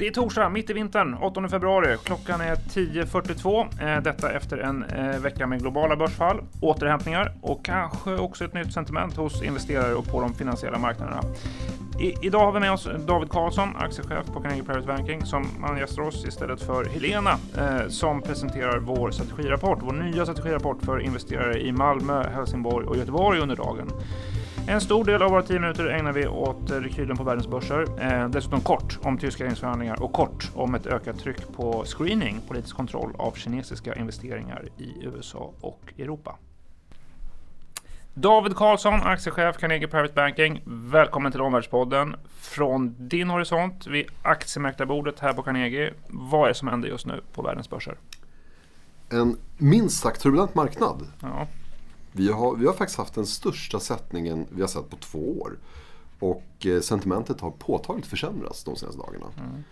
Det är torsdag, mitt i vintern, 8 februari. Klockan är 10.42. Eh, detta efter en eh, vecka med globala börsfall, återhämtningar och kanske också ett nytt sentiment hos investerare och på de finansiella marknaderna. I, idag har vi med oss David Karlsson, aktiechef på Carnegie Private Banking, som man gästar oss istället för Helena eh, som presenterar vår strategirapport, vår nya strategirapport för investerare i Malmö, Helsingborg och Göteborg under dagen. En stor del av våra 10 minuter ägnar vi åt rekylen på världens börser. Eh, dessutom kort om tyska regeringsförhandlingar och kort om ett ökat tryck på screening, politisk kontroll av kinesiska investeringar i USA och Europa. David Karlsson, aktiechef Carnegie Private Banking. Välkommen till Omvärldspodden. Från din horisont vid aktiemäklarbordet här på Carnegie. Vad är det som händer just nu på världens börser? En minst sagt turbulent marknad. Ja. Vi har, vi har faktiskt haft den största sättningen vi har sett på två år. Och eh, sentimentet har påtagligt försämrats de senaste dagarna. Mm.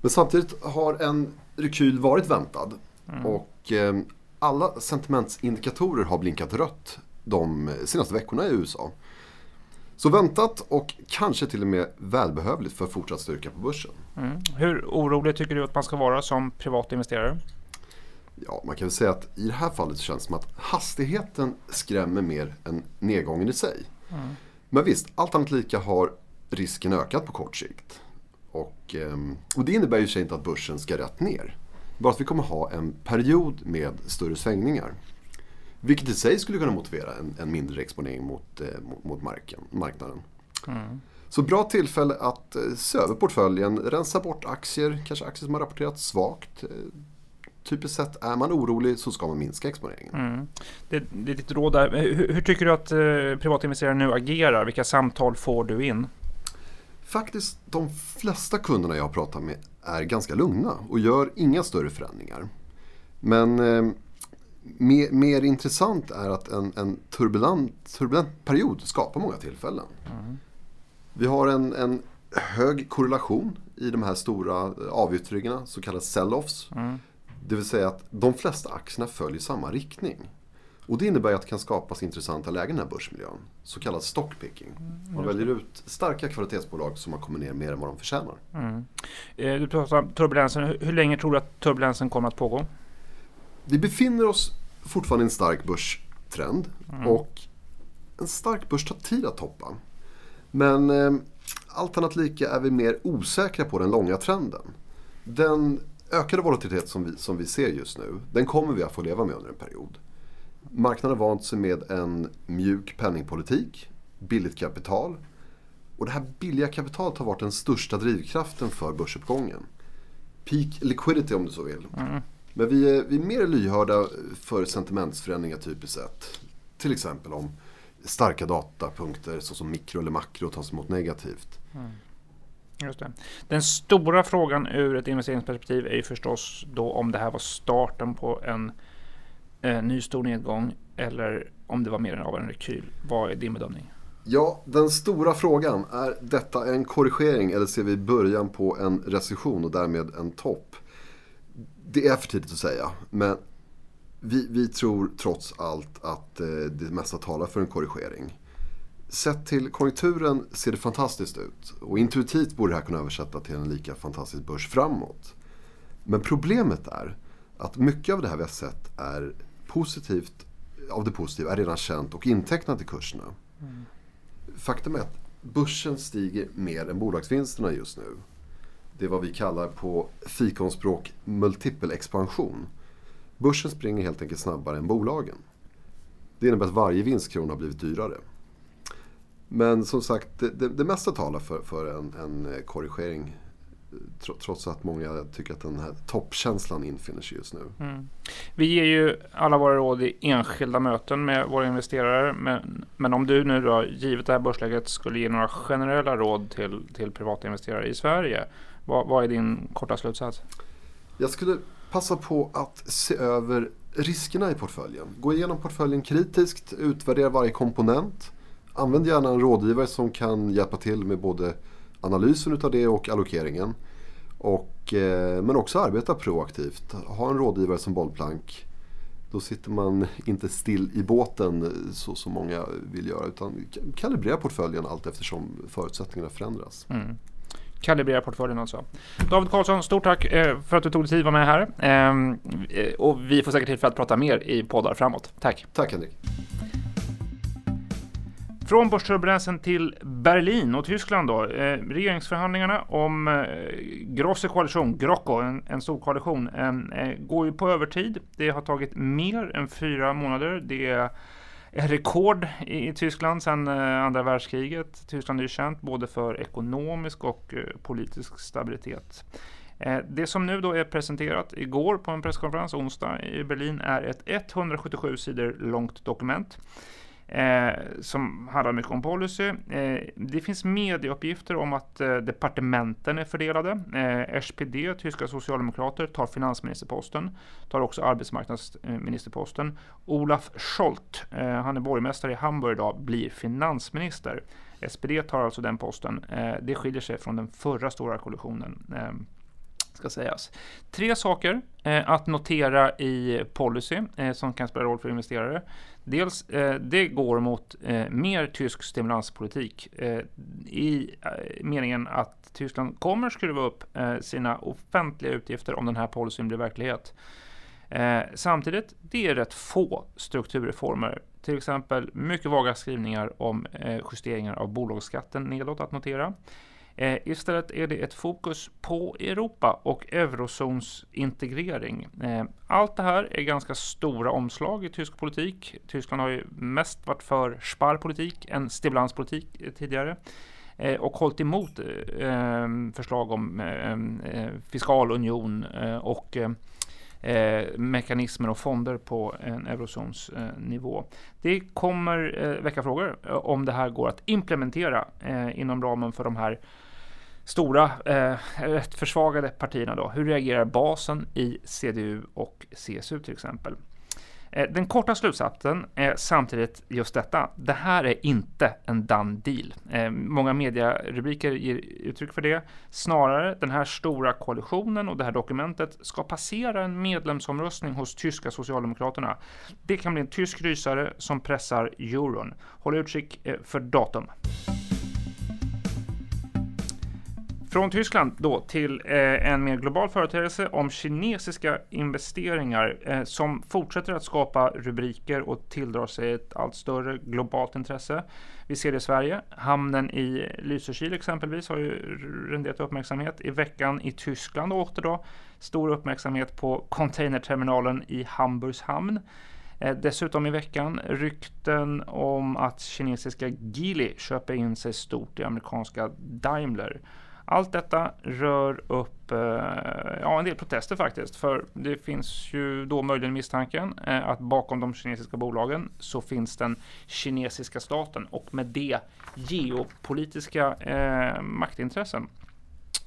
Men samtidigt har en rekyl varit väntad. Mm. Och eh, alla sentimentsindikatorer har blinkat rött de senaste veckorna i USA. Så väntat och kanske till och med välbehövligt för fortsatt styrka på börsen. Mm. Hur orolig tycker du att man ska vara som privat investerare? Ja, man kan väl säga att i det här fallet så känns det som att hastigheten skrämmer mer än nedgången i sig. Mm. Men visst, allt annat lika har risken ökat på kort sikt. Och, ehm, och det innebär ju sig inte att börsen ska rätt ner. Bara att vi kommer ha en period med större svängningar. Vilket i sig skulle kunna motivera en, en mindre exponering mot, eh, mot, mot marken, marknaden. Mm. Så bra tillfälle att eh, se över portföljen, rensa bort aktier, kanske aktier som har rapporterat svagt. Eh, typiskt sett, är man orolig så ska man minska exponeringen. Mm. Det, det, är ditt råd där. Hur, hur tycker du att eh, privatinvesterare nu agerar? Vilka samtal får du in? Faktiskt, de flesta kunderna jag har pratat med är ganska lugna och gör inga större förändringar. Men eh, mer, mer, intressant är att en, en turbulent, turbulent period skapar många tillfällen. Mm. Vi har en, en, hög korrelation i de här stora avyttringarna, så kallade sell-offs. Mm. Det vill säga att de flesta aktierna följer samma riktning. Och det innebär att det kan skapas intressanta lägen i den här börsmiljön. Så kallad stockpicking. Man mm, väljer ut starka kvalitetsbolag som man kommer ner mer än vad de förtjänar. Mm. Eh, du pratar om turbulensen. Hur länge tror du att turbulensen kommer att pågå? Vi befinner oss fortfarande i en stark börstrend. Mm. Och en stark börs tar tid att toppa. Men eh, allt annat lika är vi mer osäkra på den långa trenden. Den ökade volatilitet som vi, som vi ser just nu, den kommer vi att få leva med under en period. Marknaden har vant sig med en mjuk penningpolitik, billigt kapital. Och det här billiga kapitalet har varit den största drivkraften för börsuppgången. Peak liquidity om du så vill. Mm. Men vi är, vi är mer lyhörda för sentimentsförändringar typiskt sett. Till exempel om starka datapunkter såsom mikro eller makro tas emot negativt. Mm. Just det. Den stora frågan ur ett investeringsperspektiv är ju förstås då om det här var starten på en eh, ny stor nedgång eller om det var mer av en rekyl. Vad är din bedömning? Ja, den stora frågan. Är detta en korrigering eller ser vi början på en recession och därmed en topp? Det är för tidigt att säga. Men vi, vi tror trots allt att eh, det mesta talar för en korrigering. Sett till konjunkturen ser det fantastiskt ut. Och intuitivt borde det här kunna översätta till en lika fantastisk börs framåt. Men problemet är att mycket av det här vi har sett är positivt, av det positiva är redan känt och intecknat i kurserna. Mm. Faktum är att börsen stiger mer än bolagsvinsterna just nu. Det är vad vi kallar på fikonspråk multipelexpansion. Börsen springer helt enkelt snabbare än bolagen. Det innebär att varje vinstkrona har blivit dyrare. Men som sagt, det, det, mesta talar för, för en, en korrigering. Trots att många tycker att den här toppkänslan infinner sig just nu. Mm. Vi ger ju alla våra råd i enskilda möten med våra investerare. Men, men om du nu då, givet det här börsläget, skulle ge några generella råd till, till privata investerare i Sverige. Vad, vad är din korta slutsats? Jag skulle passa på att se över riskerna i portföljen. Gå igenom portföljen kritiskt, utvärdera varje komponent. Använd gärna en rådgivare som kan hjälpa till med både analysen utav det och allokeringen. Och, eh, men också arbeta proaktivt. Ha en rådgivare som bollplank. då sitter man inte still i båten så som många vill göra utan kalibrera portföljen allt eftersom förutsättningarna förändras. Mm. Kalibrera portföljen alltså. David Karlsson, stort tack eh, för att du tog dig tid att vara med här. Ehm, eh, och vi får säkert tillfälle att prata mer i poddar framåt. Tack! Tack Henrik! Från börsturbulensen till Berlin och Tyskland då. Eh, regeringsförhandlingarna om eh, Grosse koalition, Grocko, en, en stor koalition, eh, går ju på övertid. Det har tagit mer än fyra månader. Det är rekord i, i Tyskland sedan eh, andra världskriget. Tyskland är ju känt både för ekonomisk och eh, politisk stabilitet. Eh, det som nu då är presenterat igår på en presskonferens onsdag i Berlin är ett 177 sidor långt dokument eh, som handlar mycket om policy. Eh, det finns medieuppgifter om att eh, departementen är fördelade. Eh, SPD, tyska socialdemokrater, tar finansministerposten, tar också arbetsmarknadsministerposten. Olaf Scholz, eh, han är borgmästare i Hamburg idag, blir finansminister. SPD tar alltså den posten. Eh, det skiljer sig från den förra stora koalitionen eh, ska sägas. Tre saker eh, att notera i policy eh, som kan spela roll för investerare. Dels, eh, det går mot eh, mer tysk stimulanspolitik eh, i eh, meningen att Tyskland kommer skruva upp eh, sina offentliga utgifter om den här policyn blir verklighet. Eh, samtidigt, det är rätt få strukturreformer till exempel mycket vaga skrivningar om eh, justeringar av bolagsskatten nedåt att notera. Eh, istället är det ett fokus på Europa och eurozons integrering. Eh, allt det här är ganska stora omslag i tysk politik. Tyskland har ju mest varit för sparpolitik än stimulanspolitik eh, tidigare eh, och hållit emot eh, eh, förslag om fiskal fiskalunion och Eh, mekanismer och fonder på en eurozonsnivå. eh. Det kommer eh, väcka frågor eh, om det här går att implementera eh, inom ramen för de här stora, eh, rätt försvagade partierna då. Hur reagerar basen i CDU och CSU till exempel? Eh, den korta slutsatsen är samtidigt just detta. Det här är inte en done deal. Eh, många medierubriker ger uttryck för det. Snarare, den här stora koalitionen och det här dokumentet ska passera en medlemsomröstning hos tyska socialdemokraterna. Det kan bli en tysk rysare som pressar euron. Håll utkik eh, för datum. Från Tyskland då till eh, en mer global företeelse om kinesiska investeringar eh, som fortsätter att skapa rubriker och tilldrar sig ett allt större globalt intresse. Vi ser det i Sverige. Hamnen i Lysekil exempelvis har ju renderat uppmärksamhet. I veckan i Tyskland åter då stor uppmärksamhet på containerterminalen i Hamburgs hamn. Eh, dessutom i veckan rykten om att kinesiska Geely köper in sig stort i amerikanska Daimler. Allt detta rör upp eh, ja, en del protester faktiskt. För det finns ju då möjligen misstanken eh, att bakom de kinesiska bolagen så finns den kinesiska staten och med det geopolitiska eh, maktintressen.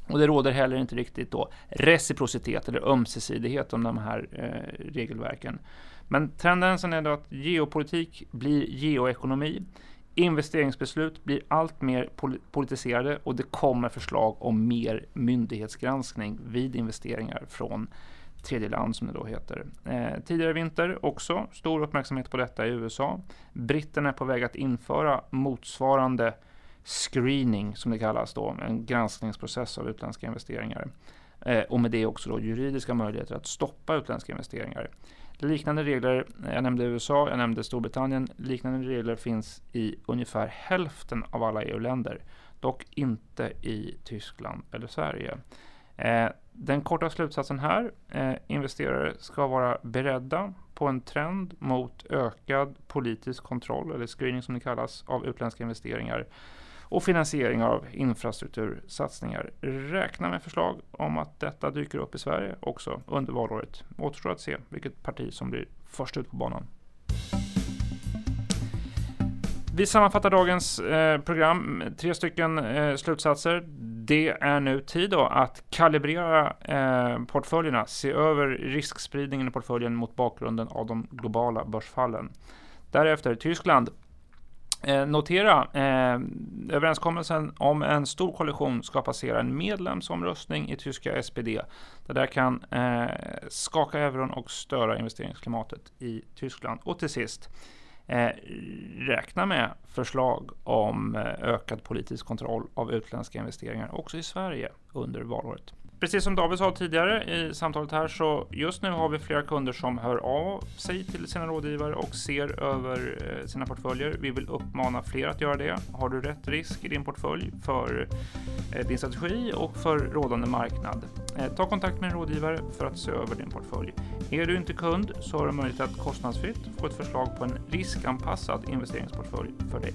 Och det råder heller inte riktigt då reciprocitet eller ömsesidighet om de här eh, regelverken. Men tendensen är då att geopolitik blir geoekonomi. Investeringsbeslut blir allt mer politiserade och det kommer förslag om mer myndighetsgranskning vid investeringar från tredje land som det då heter. Eh, tidigare vinter också stor uppmärksamhet på detta i USA. Britterna är på väg att införa motsvarande screening som det kallas då, en granskningsprocess av utländska investeringar. Eh, och med det också då juridiska möjligheter att stoppa utländska investeringar. Liknande regler, jag nämnde USA, jag nämnde Storbritannien, liknande regler finns i ungefär hälften av alla EU-länder. Dock inte i Tyskland eller Sverige. Eh, den korta slutsatsen här, eh, investerare ska vara beredda på en trend mot ökad politisk kontroll, eller screening som det kallas, av utländska investeringar och finansiering av infrastruktursatsningar. Räkna med förslag om att detta dyker upp i Sverige också under valåret. Återstår att se vilket parti som blir först ut på banan. Vi sammanfattar dagens eh, program. Tre stycken eh, slutsatser. Det är nu tid då att kalibrera eh, portföljerna, se över riskspridningen i portföljen mot bakgrunden av de globala börsfallen. Därefter Tyskland Eh, notera, eh, överenskommelsen om en stor koalition ska passera en medlemsomröstning i tyska SPD. Det där kan eh, skaka euron och störa investeringsklimatet i Tyskland. Och till sist, eh, räkna med förslag om eh, ökad politisk kontroll av utländska investeringar också i Sverige under valåret. Precis som David sa tidigare i samtalet här så just nu har vi flera kunder som hör av sig till sina rådgivare och ser över eh, sina portföljer. Vi vill uppmana fler att göra det. Har du rätt risk i din portfölj för eh, din strategi och för rådande marknad? Eh, ta kontakt med en rådgivare för att se över din portfölj. Är du inte kund så har du möjlighet att kostnadsfritt få ett förslag på en riskanpassad investeringsportfölj för dig.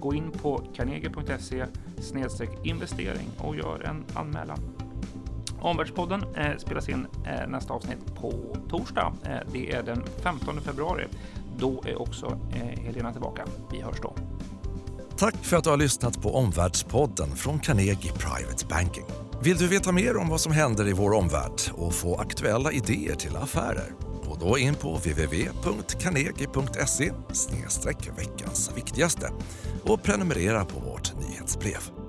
Gå in på carnegie.se investering och gör en anmälan. Omvärldspodden eh, spelas in eh, nästa avsnitt på torsdag. Eh, det är den 15 februari. Då är också eh, Helena tillbaka. Vi hörs då. Tack för att du har lyssnat på Omvärldspodden från Carnegie Private Banking. Vill du veta mer om vad som händer i vår omvärld och få aktuella idéer till affärer? Gå då in på www.carnegie.se veckans viktigaste och prenumerera på vårt nyhetsbrev.